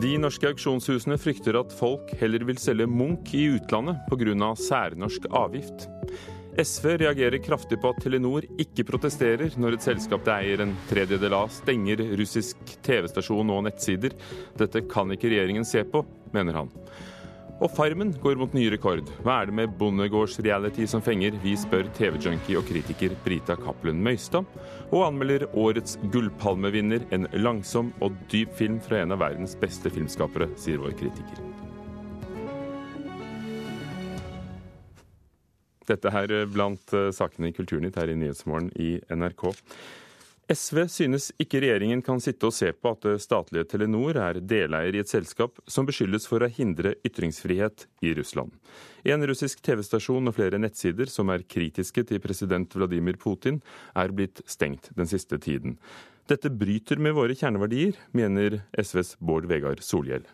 De norske auksjonshusene frykter at folk heller vil selge Munch i utlandet pga. særnorsk avgift. SV reagerer kraftig på at Telenor ikke protesterer når et selskap det eier en tredjedel av, stenger russisk TV-stasjon og nettsider. Dette kan ikke regjeringen se på, mener han. Og Farmen går mot ny rekord. Hva er det med bondegårdsreality som fenger? Vi spør TV-junkie og kritiker Brita Cappelen Møystad, og anmelder årets Gullpalmevinner, en langsom og dyp film fra en av verdens beste filmskapere, sier vår kritiker. Dette er blant eh, sakene i Kulturnytt her i Nyhetsmorgen i NRK. SV synes ikke regjeringen kan sitte og se på at det statlige Telenor er deleier i et selskap som beskyldes for å hindre ytringsfrihet i Russland. En russisk TV-stasjon og flere nettsider som er kritiske til president Vladimir Putin, er blitt stengt den siste tiden. Dette bryter med våre kjerneverdier, mener SVs Bård Vegar Solhjell.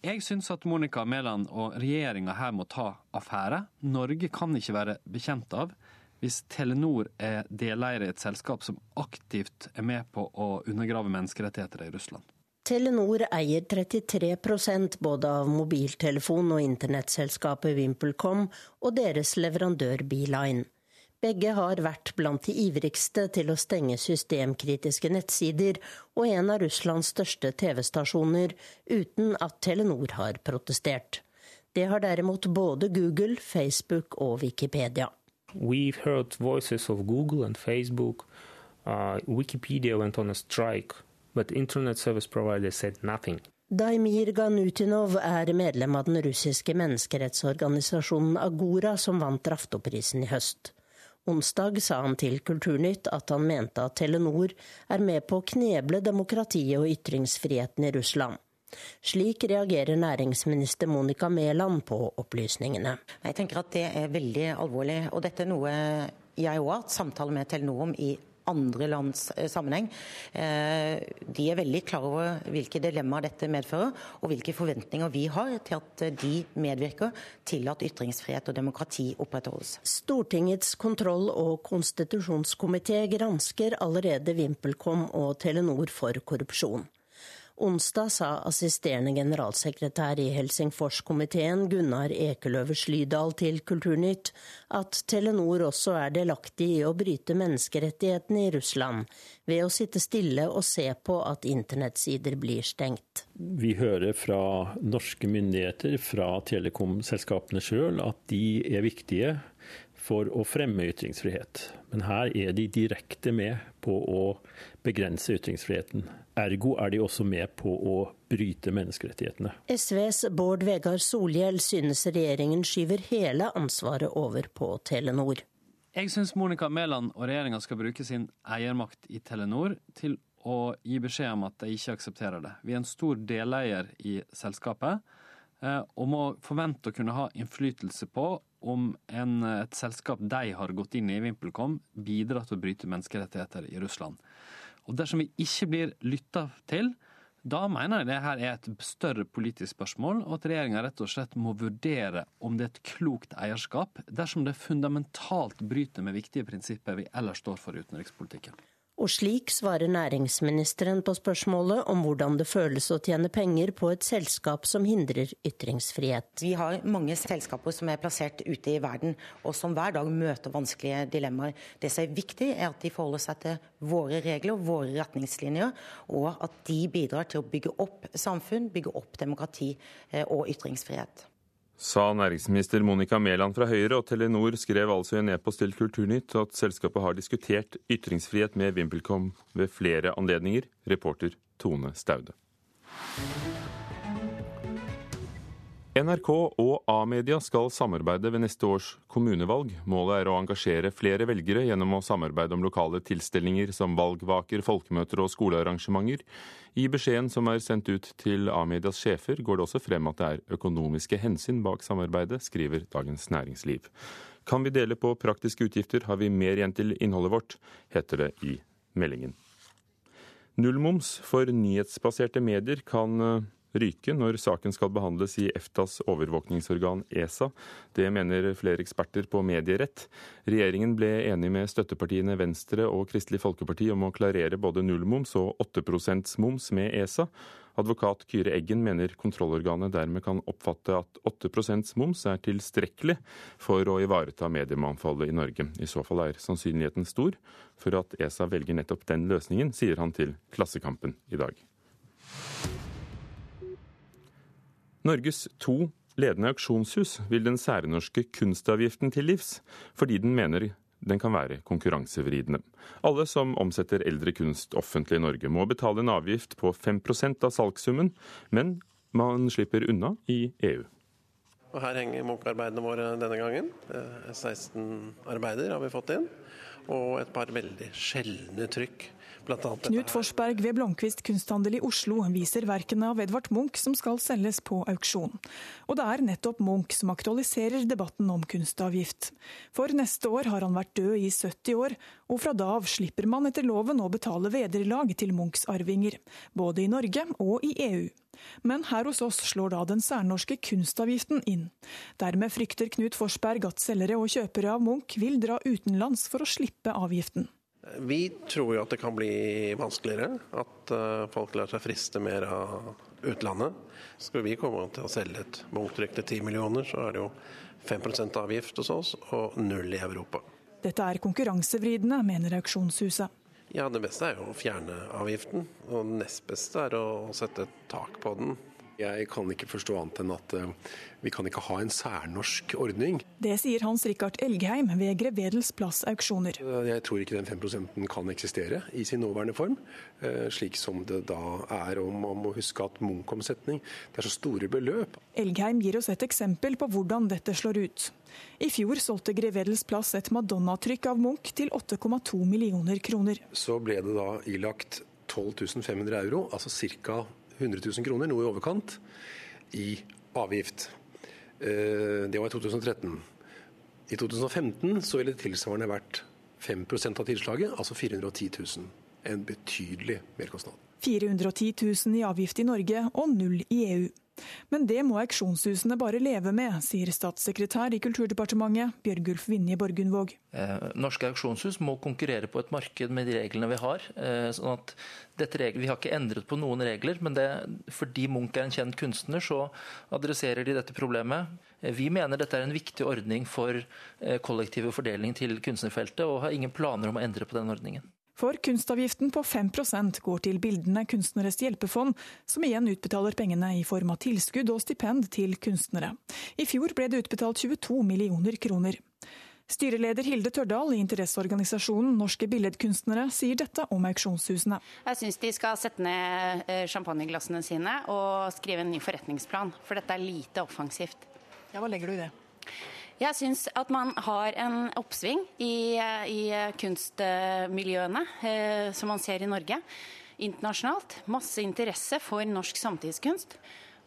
Jeg syns at Monica Mæland og regjeringa her må ta affære. Norge kan ikke være bekjent av hvis Telenor er deleier i et selskap som aktivt er med på å undergrave menneskerettigheter i Russland. Telenor eier 33% både av mobiltelefon- og internettselskapet VimpelCom og deres leverandør Beeline. Begge har vært blant de ivrigste til å stenge systemkritiske nettsider og en av Russlands største TV-stasjoner, uten at Telenor har protestert. Det har derimot både Google, Facebook og Wikipedia. We've heard voices of Google and Facebook. Uh, Wikipedia went on a strike, but internet service providers said nothing. Daimir Ganutinov er medlem av den russiske menneskerettsorganisasjonen Agora, som vant Raftoprisen i høst. Onsdag sa han til Kulturnytt at han mente at Telenor er med på å kneble demokratiet og ytringsfriheten i Russland. Slik reagerer næringsminister Monica Mæland på opplysningene. Jeg tenker at Det er veldig alvorlig. og Dette er noe jeg òg har hatt samtale med Telenor om i andre lands eh, sammenheng. Eh, de er veldig klar over hvilke dilemmaer dette medfører, og hvilke forventninger vi har til at de medvirker til at ytringsfrihet og demokrati opprettholdes. Stortingets kontroll- og konstitusjonskomité gransker allerede VimpelCom og Telenor for korrupsjon. Onsdag sa assisterende generalsekretær i Helsingforskomiteen Gunnar Ekeløve Slydal til Kulturnytt at Telenor også er delaktig i å bryte menneskerettighetene i Russland ved å sitte stille og se på at internettsider blir stengt. Vi hører fra norske myndigheter, fra telekomselskapene sjøl, at de er viktige for å fremme ytringsfrihet. Men her er de direkte med på å begrense ytringsfriheten. Ergo er de også med på å bryte menneskerettighetene. SVs Bård Vegar Solhjell synes regjeringen skyver hele ansvaret over på Telenor. Jeg syns Monica Mæland og regjeringa skal bruke sin eiermakt i Telenor til å gi beskjed om at de ikke aksepterer det. Vi er en stor deleier i selskapet eh, og må forvente å kunne ha innflytelse på om en, et selskap de har gått inn i, VimpelCom, bidrar til å bryte menneskerettigheter i Russland. Og dersom vi ikke blir lytta til, da mener jeg det her er et større politisk spørsmål, og at regjeringa rett og slett må vurdere om det er et klokt eierskap, dersom det fundamentalt bryter med viktige prinsipper vi ellers står for i utenrikspolitikken. Og slik svarer næringsministeren på spørsmålet om hvordan det føles å tjene penger på et selskap som hindrer ytringsfrihet. Vi har mange selskaper som er plassert ute i verden, og som hver dag møter vanskelige dilemmaer. Det som er viktig, er at de forholder seg til våre regler, og våre retningslinjer, og at de bidrar til å bygge opp samfunn, bygge opp demokrati eh, og ytringsfrihet sa næringsminister Monica Mæland fra Høyre, og Telenor skrev altså i en e-post til Kulturnytt at selskapet har diskutert ytringsfrihet med VimpelCom ved flere anledninger. Reporter Tone Staude. NRK og A-media skal samarbeide ved neste års kommunevalg. Målet er å engasjere flere velgere gjennom å samarbeide om lokale tilstelninger som valgvaker, folkemøter og skolearrangementer. I beskjeden som er sendt ut til A-medias sjefer, går det også frem at det er økonomiske hensyn bak samarbeidet, skriver Dagens Næringsliv. Kan vi dele på praktiske utgifter, har vi mer igjen til innholdet vårt, heter det i meldingen. Nullmoms for nyhetsbaserte medier kan ryke når saken skal behandles i EFTAs overvåkningsorgan ESA. Det mener flere eksperter på medierett. Regjeringen ble enig med støttepartiene Venstre og Kristelig Folkeparti om å klarere både nullmoms og 8% moms med ESA. Advokat Kyre Eggen mener kontrollorganet dermed kan oppfatte at 8% moms er tilstrekkelig for å ivareta mediemangfoldet i Norge. I så fall er sannsynligheten stor for at ESA velger nettopp den løsningen, sier han til Klassekampen i dag. Norges to ledende auksjonshus vil den særnorske kunstavgiften til livs, fordi den mener den kan være konkurransevridende. Alle som omsetter eldre kunst offentlig i Norge, må betale en avgift på 5% av salgssummen, men man slipper unna i EU. Og her henger Munch-arbeidene våre denne gangen. 16 eh, arbeider har vi fått inn, og et par veldig sjeldne trykk Knut Forsberg ved Blomkvist kunsthandel i Oslo viser verkene av Edvard Munch som skal selges på auksjon. Og det er nettopp Munch som aktualiserer debatten om kunstavgift. For neste år har han vært død i 70 år, og fra da av slipper man etter loven å betale vederlag til Munchs arvinger, både i Norge og i EU. Men her hos oss slår da den særnorske kunstavgiften inn. Dermed frykter Knut Forsberg at selgere og kjøpere av Munch vil dra utenlands for å slippe avgiften. Vi tror jo at det kan bli vanskeligere. At eh, folk lar seg friste mer av utlandet. Skal vi komme til å selge et Munch-trykk til 10 millioner, så er det jo 5% avgift hos oss og null i Europa. Dette er konkurransevridende, mener auksjonshuset. Ja, Det beste er jo å fjerne avgiften. Og det nest beste er å sette et tak på den. Jeg kan ikke forstå annet enn at uh, vi kan ikke ha en særnorsk ordning. Det sier Hans Rikard Elgheim ved Grevedels plass auksjoner. Eh, jeg tror ikke den 5% kan eksistere i sin nåværende form, uh, slik som det da er. Og man må huske at Munch-omsetning det er så store beløp. Elgheim gir oss et eksempel på hvordan dette slår ut. I fjor solgte Grevedels plass et Madonna-trykk av Munch til 8,2 millioner kroner. Så ble det da ilagt 12 500 euro, altså ca. 100 000 kroner, noe i overkant, i avgift. Eh, det var i 2013. I 2015 så ville det tilsvarende vært 5% av tilslaget, altså 410 000. En betydelig merkostnad. 410 000 i avgift i Norge og null i EU. Men det må auksjonshusene bare leve med, sier statssekretær i Kulturdepartementet Bjørgulf Vinje Borgundvåg. Eh, norske auksjonshus må konkurrere på et marked med de reglene vi har. Eh, sånn at regler, Vi har ikke endret på noen regler, men det, fordi Munch er en kjent kunstner, så adresserer de dette problemet. Eh, vi mener dette er en viktig ordning for kollektiv fordeling til kunstnerfeltet, og har ingen planer om å endre på den ordningen. For kunstavgiften på 5% går til Bildende kunstneres hjelpefond, som igjen utbetaler pengene i form av tilskudd og stipend til kunstnere. I fjor ble det utbetalt 22 millioner kroner. Styreleder Hilde Tørdal i interesseorganisasjonen Norske Billedkunstnere sier dette om auksjonshusene. Jeg syns de skal sette ned eh, champagneglassene sine og skrive en ny forretningsplan, for dette er lite offensivt. Ja, Hva legger du i det? Jeg syns at man har en oppsving i, i kunstmiljøene, eh, som man ser i Norge. Internasjonalt. Masse interesse for norsk samtidskunst.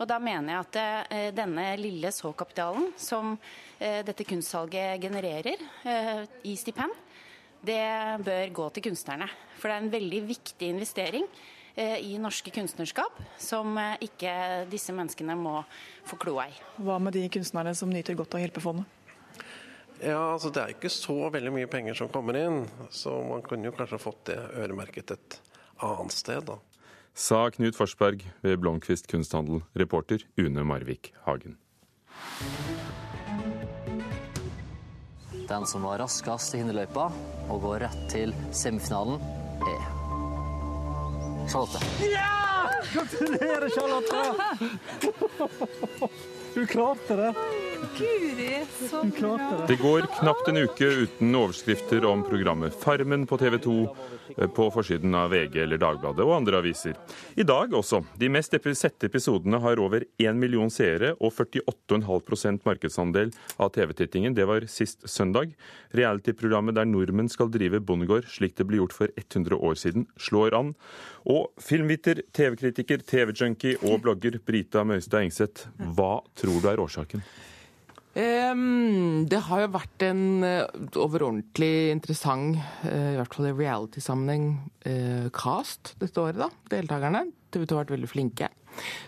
Og da mener jeg at eh, denne lille såkapitalen som eh, dette kunstsalget genererer eh, i stipend, det bør gå til kunstnerne. For det er en veldig viktig investering eh, i norske kunstnerskap som eh, ikke disse menneskene må få kloa i. Hva med de kunstnerne som nyter godt av Hjelpefondet? Ja, altså Det er ikke så veldig mye penger som kommer inn, så man kunne jo kanskje fått det øremerket et annet sted. da. Sa Knut Forsberg ved Blomkvist kunsthandel, reporter Une Marvik Hagen. Den som var raskest i hinderløypa og går rett til semifinalen, er Charlotte. Ja! Gratulerer, Charlotte! Du klarte det. Guri, så bra. Det går knapt en uke uten overskrifter om programmet Farmen på TV 2 eh, på forsiden av VG eller Dagbladet og andre aviser. I dag også. De mest sette episodene har over 1 million seere og 48,5% markedsandel av TV-tittingen. Det var sist søndag. Reality-programmet der nordmenn skal drive bondegård slik det ble gjort for 100 år siden, slår an. Og filmviter, TV-kritiker, TV-junkie og blogger Brita Møystad Engseth, hva tror du er årsaken? Um, det har jo vært en uh, overordentlig interessant, uh, i hvert fall i reality-sammenheng, uh, cast dette året. da, Deltakerne. TV 2 har vært veldig flinke.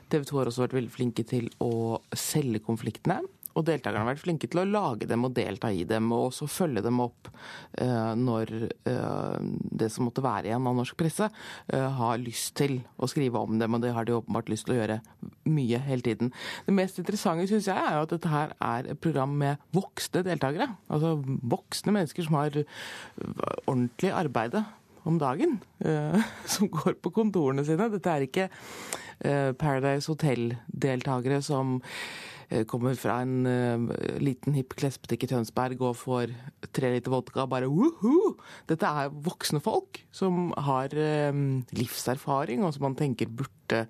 TV 2 har også vært veldig flinke til å selge konfliktene. Og deltakerne har vært flinke til å lage dem og delta i dem, og også følge dem opp eh, når eh, det som måtte være igjen av norsk presse, eh, har lyst til å skrive om dem. Og det har de åpenbart lyst til å gjøre mye hele tiden. Det mest interessante syns jeg er jo at dette her er et program med voksne deltakere. Altså voksne mennesker som har ordentlig arbeide om dagen, som går på kontorene sine. Dette er ikke Paradise Hotel-deltakere som kommer fra en uh, liten hipp klesbutikk i Tønsberg og får tre liter vodka bare woohoo! Dette er voksne folk som har uh, livserfaring, og som man tenker burde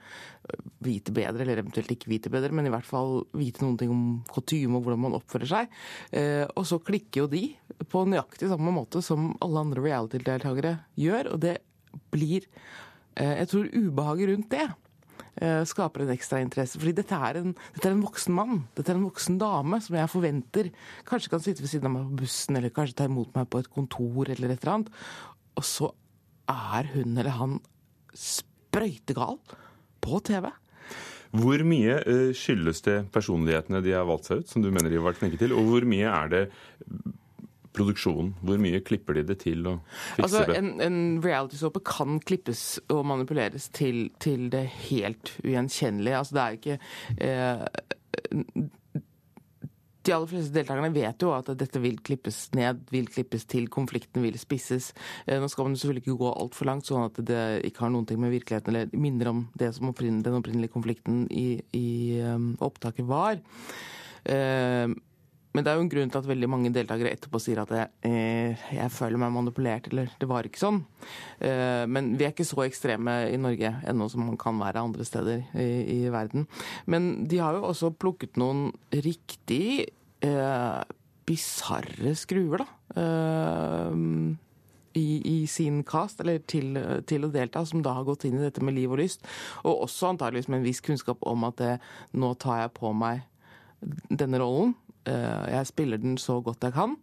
vite bedre, eller eventuelt ikke vite bedre, men i hvert fall vite noen ting om kutyme og hvordan man oppfører seg. Og så klikker jo de på nøyaktig samme måte som alle andre reality-deltakere gjør, og det blir Jeg tror ubehaget rundt det Eh, skaper en ekstra interesse. Fordi dette er, en, dette er en voksen mann, dette er en voksen dame som jeg forventer kanskje kan sitte ved siden av meg på bussen, eller kanskje ta imot meg på et kontor, eller et eller annet. Og så er hun eller han sprøytegal på TV. Hvor mye eh, skyldes det personlighetene de har valgt seg ut, som du mener de har vært flinke til, og hvor mye er det produksjonen? Hvor mye klipper de det til og fikser altså, det? En, en realitysåpe kan klippes og manipuleres til, til, det helt ugjenkjennelige. Altså, det er ikke eh, de aller fleste deltakerne vet jo at dette vil klippes ned, vil klippes til, konflikten vil spisses. Eh, nå skal man selvfølgelig ikke gå altfor langt, sånn at det ikke har noen ting med virkeligheten eller minner om det som opprinnelig, den opprinnelige konflikten i, i um, opptaket var. Uh, men det er jo en grunn til at veldig mange deltakere etterpå sier at jeg, eh, jeg føler meg manipulert, eller det var ikke sånn. Eh, men vi er ikke så ekstreme i Norge ennå som man kan være andre steder i, i verden. Men de har jo også plukket noen riktig eh, bisarre skruer, da. Eh, i, i, sin cast, eller til, til, å delta, som da har gått inn i dette med liv og lyst. Og også antageligvis med en viss kunnskap om at det, nå tar jeg på meg denne rollen. Eh, jeg spiller den så godt jeg kan,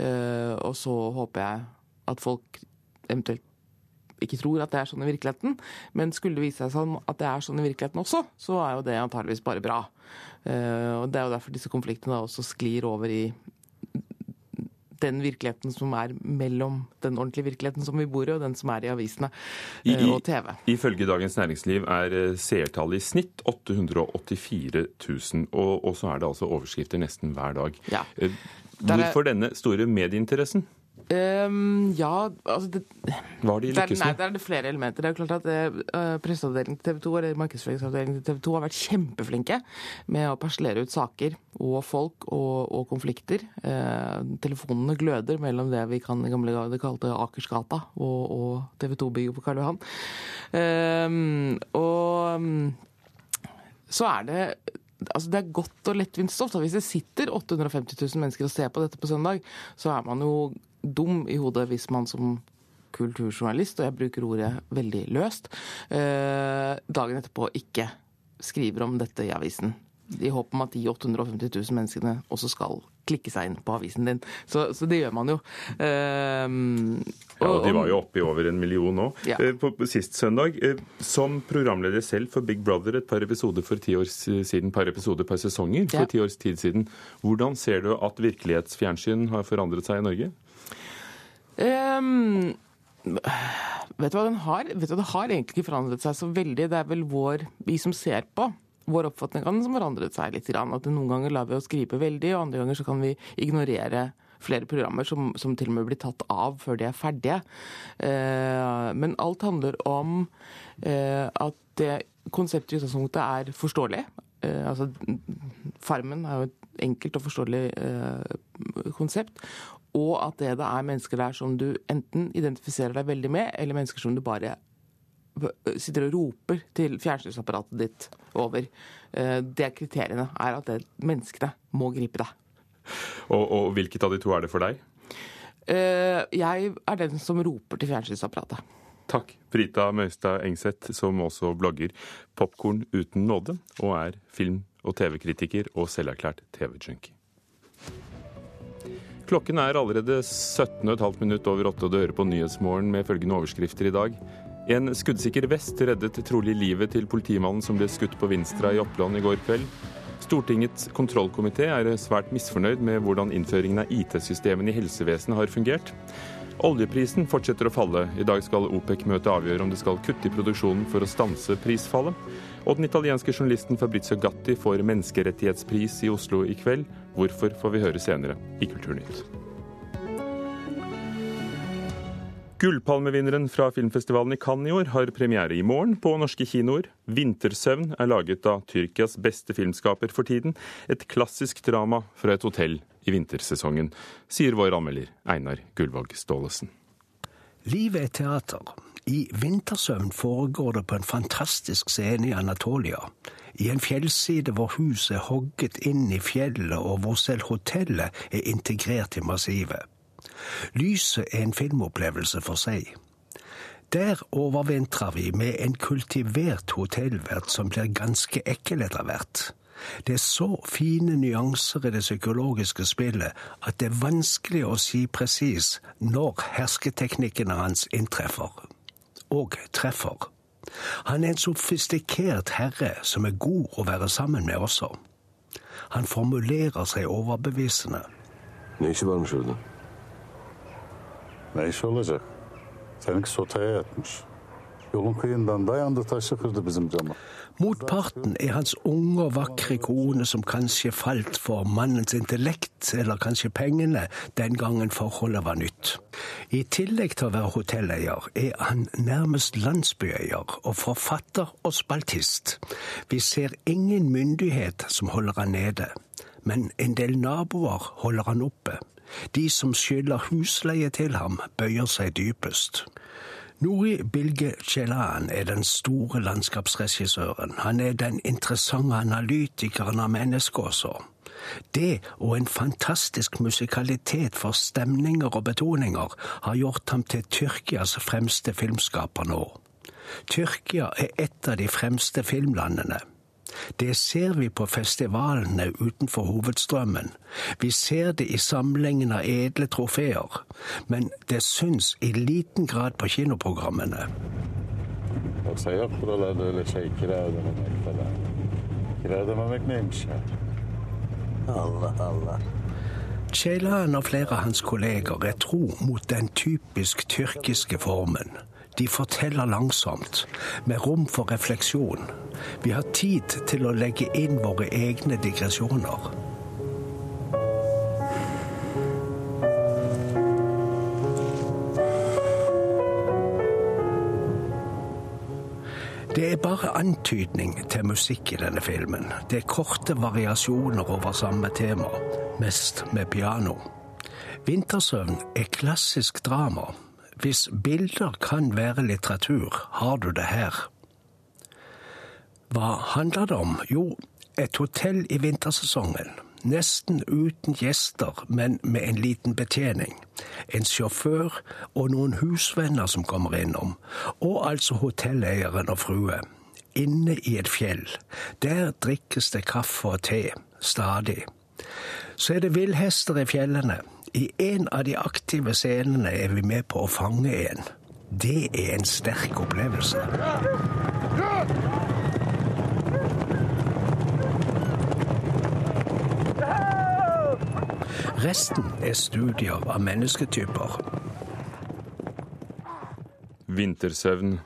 eh, og så håper jeg at folk eventuelt ikke tror at det er sånn i virkeligheten. Men skulle det vise seg sånn at det er sånn i virkeligheten også, så er jo det antageligvis bare bra. Eh, og Det er jo derfor disse konfliktene også sklir over i den virkeligheten som er mellom den ordentlige virkeligheten som vi bor i, og den som er i avisene I, og TV. Ifølge Dagens Næringsliv er seertallet i snitt 884 000, og, og, så er det altså overskrifter nesten hver dag. Ja. Hvorfor denne store medieinteressen? Um, ja, altså det, Var de lykkes med? Der er det flere elementer. Det er jo klart at uh, Presseavdelingen til TV 2 eller markedsføringsavdelingen til TV 2 har vært kjempeflinke med å perslere ut saker og folk og, og konflikter. Uh, telefonene gløder mellom det vi kan i gamle dager kalte Akersgata og, og TV 2-bygget på Karl Johan. Um, og um, så er det altså det er godt og lettvint stoff. Hvis det sitter 850 000 mennesker og ser på dette på søndag, så er man jo dum i hodet hvis man som kulturjournalist, og jeg bruker ordet veldig løst, eh, dagen etterpå ikke skriver om dette i avisen. I håp om at de 850 000 menneskene også skal klikke seg inn på avisen din. Så, så det gjør man jo. Um, og, ja, De var jo oppe i over en million nå. Ja. Eh, på, på, sist søndag, som programleder selv for Big Brother et par episoder for ti år siden, par episoder per sesonger for ja. ti års tid siden, hvordan ser du at virkelighetsfjernsyn har forandret seg i Norge? Um, vet du hva den har? Vet du, Det har egentlig ikke forandret seg så veldig. Det er vel vår, vi som ser på, vår oppfatning av den som forandret seg litt. At Noen ganger lar vi oss gripe veldig, og andre ganger så kan vi ignorere flere programmer som, som til og med blir tatt av før de er ferdige. Eh, men alt handler om eh, at det konseptet i utgangspunktet er forståelig. Eh, altså, Farmen er jo et enkelt og forståelig konsept og at det, da er mennesker der som du enten identifiserer deg veldig med, eller mennesker som du bare sitter og roper til fjernsynsapparatet ditt over. Eh, det kriteriene er at det, menneskene må gripe deg. Og, og, hvilket av de to er det for deg? Eh, jeg er den som roper til fjernsynsapparatet. Takk. Frita Møystad Engseth, som også blogger Popkorn uten nåde, og er film- og TV-kritiker og selverklært TV-junkie. Klokken er allerede 17,5 minutt over åtte, og du hører på Nyhetsmorgen med følgende overskrifter i dag. En skuddsikker vest reddet trolig livet til politimannen som ble skutt på Vinstra i Oppland i går kveld. Stortingets kontrollkomité er svært misfornøyd med hvordan innføringen av IT-systemene i helsevesenet har fungert. Oljeprisen fortsetter å falle. I dag skal OPEC-møtet avgjøre om det skal kutte i produksjonen for å stanse prisfallet. Og den italienske journalisten Fabrizio Gatti får menneskerettighetspris i Oslo i kveld. Hvorfor får vi høre senere i Kulturnytt. Gullpalmevinneren fra filmfestivalen i Cannes i år har premiere i morgen på norske kinoer. 'Vintersøvn' er laget av Tyrkias beste filmskaper for tiden. Et klassisk drama fra et hotell i vintersesongen, sier vår anmelder Einar Gullvåg Staalesen. Livet er teater. I 'Vintersøvn' foregår det på en fantastisk scene i Anatolia. I en fjellside hvor huset er hogget inn i fjellet, og hvor selv hotellet er integrert i massivet. Lyset er en filmopplevelse for seg. Der overvintrer vi med en kultivert hotellvert som blir ganske ekkel etter hvert. Det er så fine nyanser i det psykologiske spillet at det er vanskelig å si presis når hersketeknikkene hans inntreffer. Og treffer. Han er en sofistikert herre som er god å være sammen med også. Han formulerer seg overbevisende. Ne işi varmış orada? ikke. olacak? Seninki sotaya yatmış. Yolun kıyından. Motparten er hans unge og vakre kone som kanskje falt for mannens intellekt, eller kanskje pengene, den gangen forholdet var nytt. I tillegg til å være hotelleier, er han nærmest landsbyeier og forfatter og spaltist. Vi ser ingen myndighet som holder han nede, men en del naboer holder han oppe. De som skylder husleie til ham, bøyer seg dypest. Nori Bilge Ceylan er den store landskapsregissøren. Han er den interessante analytikeren av mennesket også. Det og en fantastisk musikalitet for stemninger og betoninger har gjort ham til Tyrkias fremste filmskaper nå. Tyrkia er et av de fremste filmlandene. Det ser vi på festivalene utenfor hovedstrømmen. Vi ser det i samlingen av edle trofeer. Men det syns i liten grad på kinoprogrammene. Allah. Ceylan og flere av hans kolleger er tro mot den typisk tyrkiske formen. De forteller langsomt, med rom for refleksjon. Vi har tid til å legge inn våre egne digresjoner. Det er bare antydning til musikk i denne filmen. Det er korte variasjoner over samme tema, mest med piano. Vintersøvn er klassisk drama. Hvis bilder kan være litteratur, har du det her. Hva handler det om? Jo, et hotell i vintersesongen. Nesten uten gjester, men med en liten betjening. En sjåfør og noen husvenner som kommer innom. Og altså hotelleieren og frue. Inne i et fjell. Der drikkes det kaffe og te. Stadig. Så er det villhester i fjellene. I en av de aktive scenene er vi med på å fange en. Det er en sterk opplevelse. Resten er studier av mennesketyper. Vintersøvn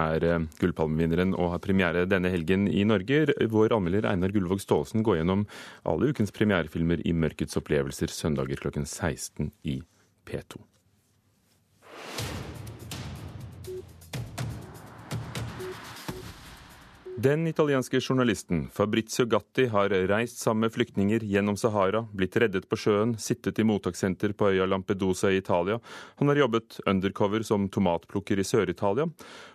er eh, Gullpalmevinneren og har premiere denne helgen i Norge. Vår anmelder Einar Gullvåg Staalesen går gjennom alle ukens premierefilmer i Mørkets opplevelser søndager klokken 16 i P2. Den italienske journalisten Fabrizio Gatti har reist sammen med flyktninger gjennom Sahara, blitt reddet på sjøen, sittet i mottakssenter på øya Lampedusa i Italia. Han har jobbet undercover som tomatplukker i Sør-Italia,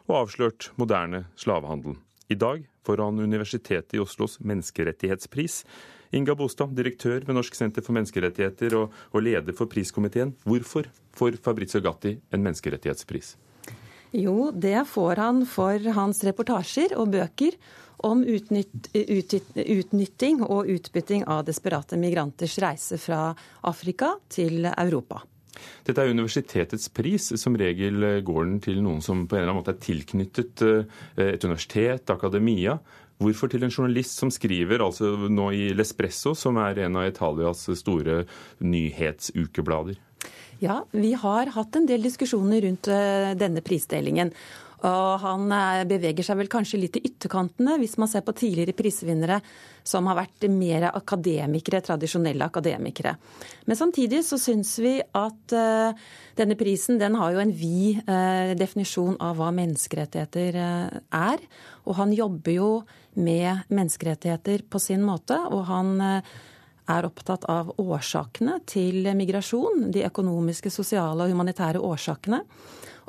og avslørt moderne slavehandel. I dag får han Universitetet i Oslos menneskerettighetspris. Inga Bostad, direktør ved Norsk senter for menneskerettigheter og, og leder for priskomiteen. Hvorfor får Fabrizio Gatti en menneskerettighetspris? Jo, det får han for hans reportasjer og bøker om utnytt, utnytt, utnytting og utbytting av desperate migranters reise fra Afrika til Europa. Dette er universitetets pris. Som regel går den til noen som på en eller annen måte er tilknyttet et universitet, akademia. Hvorfor til en journalist som skriver altså nå i L'Espresso, som er en av Italias store nyhetsukeblader? Ja, vi har hatt en del diskusjoner rundt eh, denne prisdelingen. Og han eh, beveger seg vel kanskje litt i ytterkantene, hvis man ser på tidligere prisvinnere som har vært mer akademikere, tradisjonelle akademikere. Men samtidig så syns vi at uh, denne prisen den har jo en vid definisjon av hva menneskerettigheter er. Og han jobber jo med menneskerettigheter på sin måte. og han er opptatt av årsakene til migrasjon, de økonomiske, sosiale og humanitære årsakene.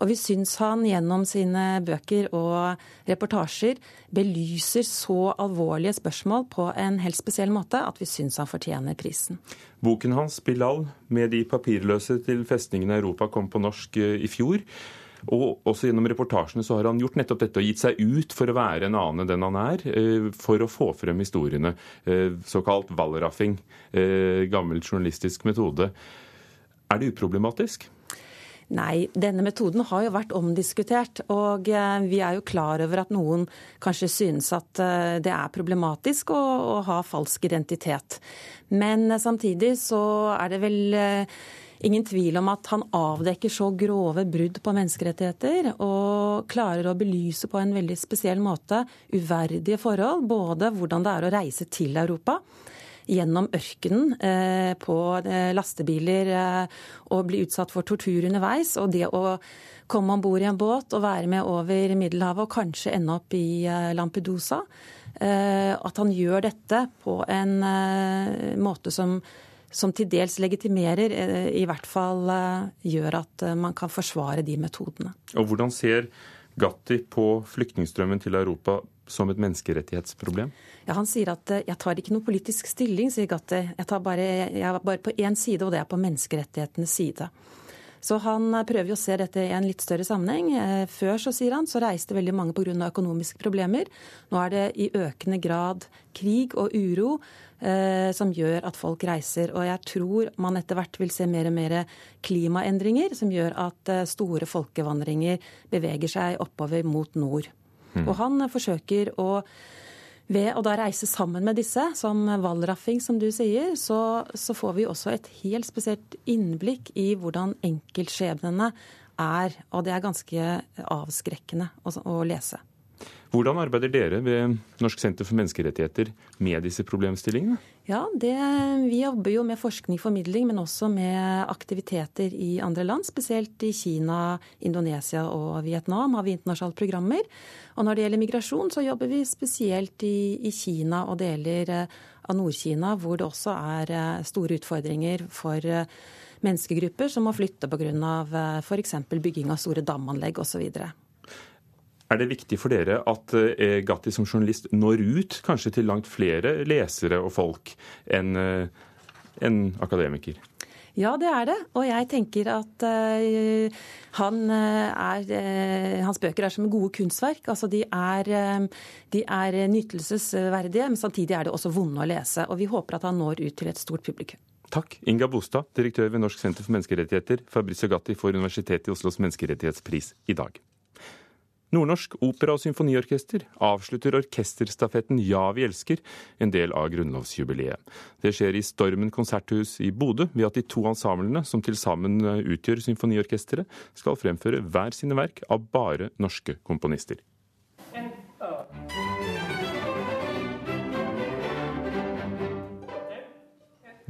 Og vi syns han gjennom sine bøker og reportasjer belyser så alvorlige spørsmål på en helt spesiell måte at vi syns han fortjener prisen. Boken hans, 'Bilal', med de papirløse til festningene i Europa, kom på norsk eh, i fjor. Og også gjennom reportasjene så har han gjort nettopp dette og gitt seg ut for å være en annen enn den han er, eh, for å få frem historiene. Eh, såkalt valraffing. Gammel journalistisk metode. Er det uproblematisk? Nei, denne metoden har jo vært omdiskutert. Og eh, vi er jo klar over at noen kanskje synes at eh, det er problematisk å, å ha falsk identitet. Men eh, samtidig så er det vel ingen tvil om at han avdekker så grove brudd på menneskerettigheter og klarer å belyse på en veldig spesiell måte uverdige forhold. Både hvordan det er å reise til Europa gjennom ørkenen eh, på eh, lastebiler eh, og bli utsatt for tortur underveis. Og det å komme om bord i en båt og være med over Middelhavet og kanskje ende opp i Lampedusa. At han gjør dette på en måte som, som til dels legitimerer, i hvert fall gjør at man kan forsvare de metodene. Og Hvordan ser Gatti på flyktningstrømmen til Europa som et menneskerettighetsproblem? Ja, Han sier at eh, jeg tar ikke noe politisk stilling, sier Gatti. Jeg, tar bare, jeg er bare på én side, og det er på menneskerettighetenes side. Så han eh, prøver jo å se dette i en litt større sammenheng. Eh, før, så sier han, så reiste veldig mange pga. økonomiske problemer. Nå er det i økende grad krig og uro eh, som gjør at folk reiser. Og jeg tror man etter hvert vil se mer og mer klimaendringer som gjør at store folkevandringer beveger seg oppover mot nord. Mm. Og han forsøker å ved å da reise sammen med disse, som valraffing, som du sier, så, så, får vi også et helt spesielt innblikk i hvordan enkeltskjebnene er. Og det er ganske avskrekkende å, å lese. Hvordan arbeider dere ved Norsk senter for menneskerettigheter med disse problemstillingene? Ja, det, Vi jobber jo med forskning formidling, men også med aktiviteter i andre land. Spesielt i Kina, Indonesia og Vietnam har vi internasjonale programmer. Og når det gjelder migrasjon, så jobber vi spesielt i, i Kina og deler eh, av Nord-Kina, hvor det også er eh, store utfordringer for eh, menneskegrupper som må flytte pga. f.eks. bygging av store damanlegg osv. Er det viktig for dere at eh, Gatti som journalist når ut kanskje til langt flere lesere og folk enn eh, en akademiker? Ja, det er det. Og jeg tenker at uh, han er, uh, hans bøker er som gode kunstverk. Altså, de er, uh, de er nytelsesverdige, men samtidig er det også vonde å lese. Og vi håper at han når ut til et stort publikum. Takk. Inga Bostad, direktør ved Norsk senter for menneskerettigheter. Fabrizio Gatti får Universitetet i Oslos menneskerettighetspris i dag. Nordnorsk Opera- og Symfoniorkester avslutter orkesterstafetten Ja, vi elsker, en del av grunnlovsjubileet. Det skjer i Stormen konserthus i Bodø ved at de to ensemblene, som til sammen eh, utgjør symfoniorkesteret, skal fremføre hver sine verk av bare norske komponister.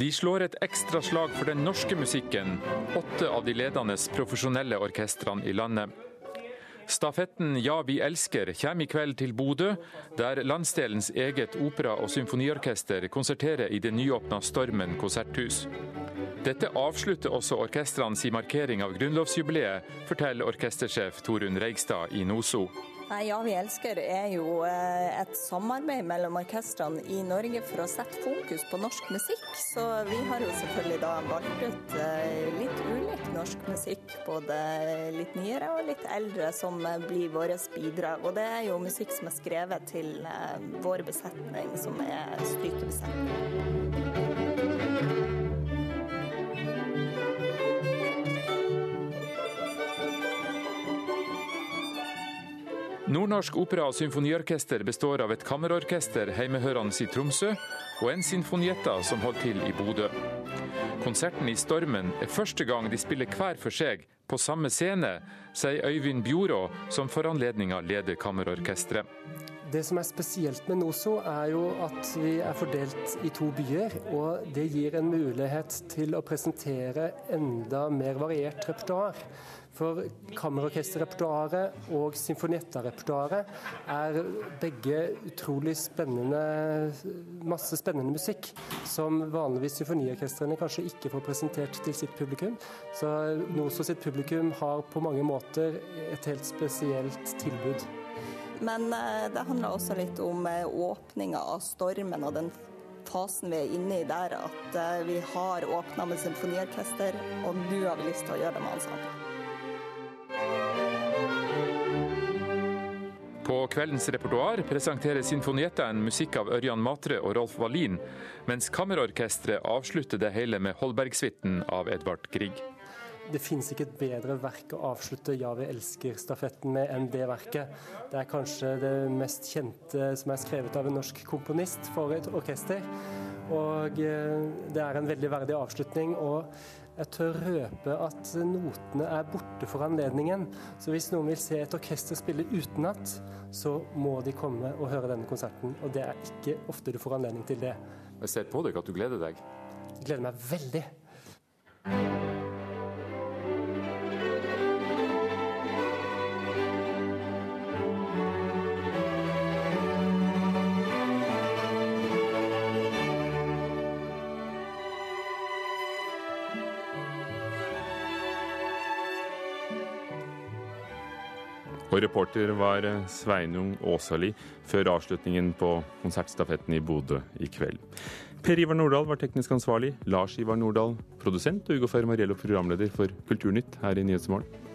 De slår et ekstra slag for den norske musikken, åtte av de ledende profesjonelle orkestrene i landet. Stafetten Ja, vi elsker kommer i kveld til Bodø, der landsdelens eget opera- og symfoniorkester konserterer i det nyåpna Stormen konserthus. Dette avslutter også orkestrenes markering av grunnlovsjubileet, forteller orkestersjef Torunn Reigstad i NOSO. Nei, Ja, vi elsker er jo eh, et samarbeid mellom orkestrene i Norge for å sette fokus på norsk musikk. Så vi har jo selvfølgelig da valgt ut eh, litt ulik norsk musikk. Både litt nyere og litt eldre, som eh, blir vårt bidrag. Og det er jo musikk som er skrevet til vår besetning, som er strykebesetning. Nordnorsk Opera og Symfoniorkester består av et kammerorkester heimehørende i Tromsø, og en sinfonietta som holder til i Bodø. Konserten i Stormen er første gang de spiller hver for seg på samme scene, sier Øyvind Bjorå, som for anledninga leder kammerorkesteret. Det som er spesielt med NOSO, er jo at vi er fordelt i to byer. Og det gir en mulighet til å presentere enda mer variert repertoar. For kammerorkesterrepertoaret og sinfonietta-repertoaret er begge utrolig spennende Masse spennende musikk som vanligvis symfoniorkestrene kanskje ikke får presentert til sitt publikum. Så NOSO sitt publikum har på mange måter et helt spesielt tilbud. Men eh, det handler også litt om eh, åpninga av stormen og den fasen vi er inne i der. At eh, vi har åpna med symfoniorkester, og nå har vi lyst til å gjøre det med ensemble. På kveldens repertoar presenterer Sinfonietaen musikk av Ørjan Matre og Rolf Wallin, mens Kammerorkesteret avslutter det hele med Holbergsuiten av Edvard Grieg. Det finnes ikke et bedre verk å avslutte Ja, vi elsker-stafetten med enn det verket. Det er kanskje det mest kjente som er skrevet av en norsk komponist for et orkester. Og eh, det er en veldig verdig avslutning. og jeg tør røpe at notene er borte for anledningen. Så hvis noen vil se et orkester spille utenat, så må de komme og høre denne konserten. Og det er ikke ofte du får anledning til det. Jeg ser på deg at du gleder deg. Jeg gleder meg veldig. Reporter var Sveinung Åsali før avslutningen på konsertstafetten i Bodø i kveld. Per Ivar Nordahl var teknisk ansvarlig, Lars Ivar Nordahl produsent og Ugo Fermariello programleder for Kulturnytt her i Nyhetsmorgen.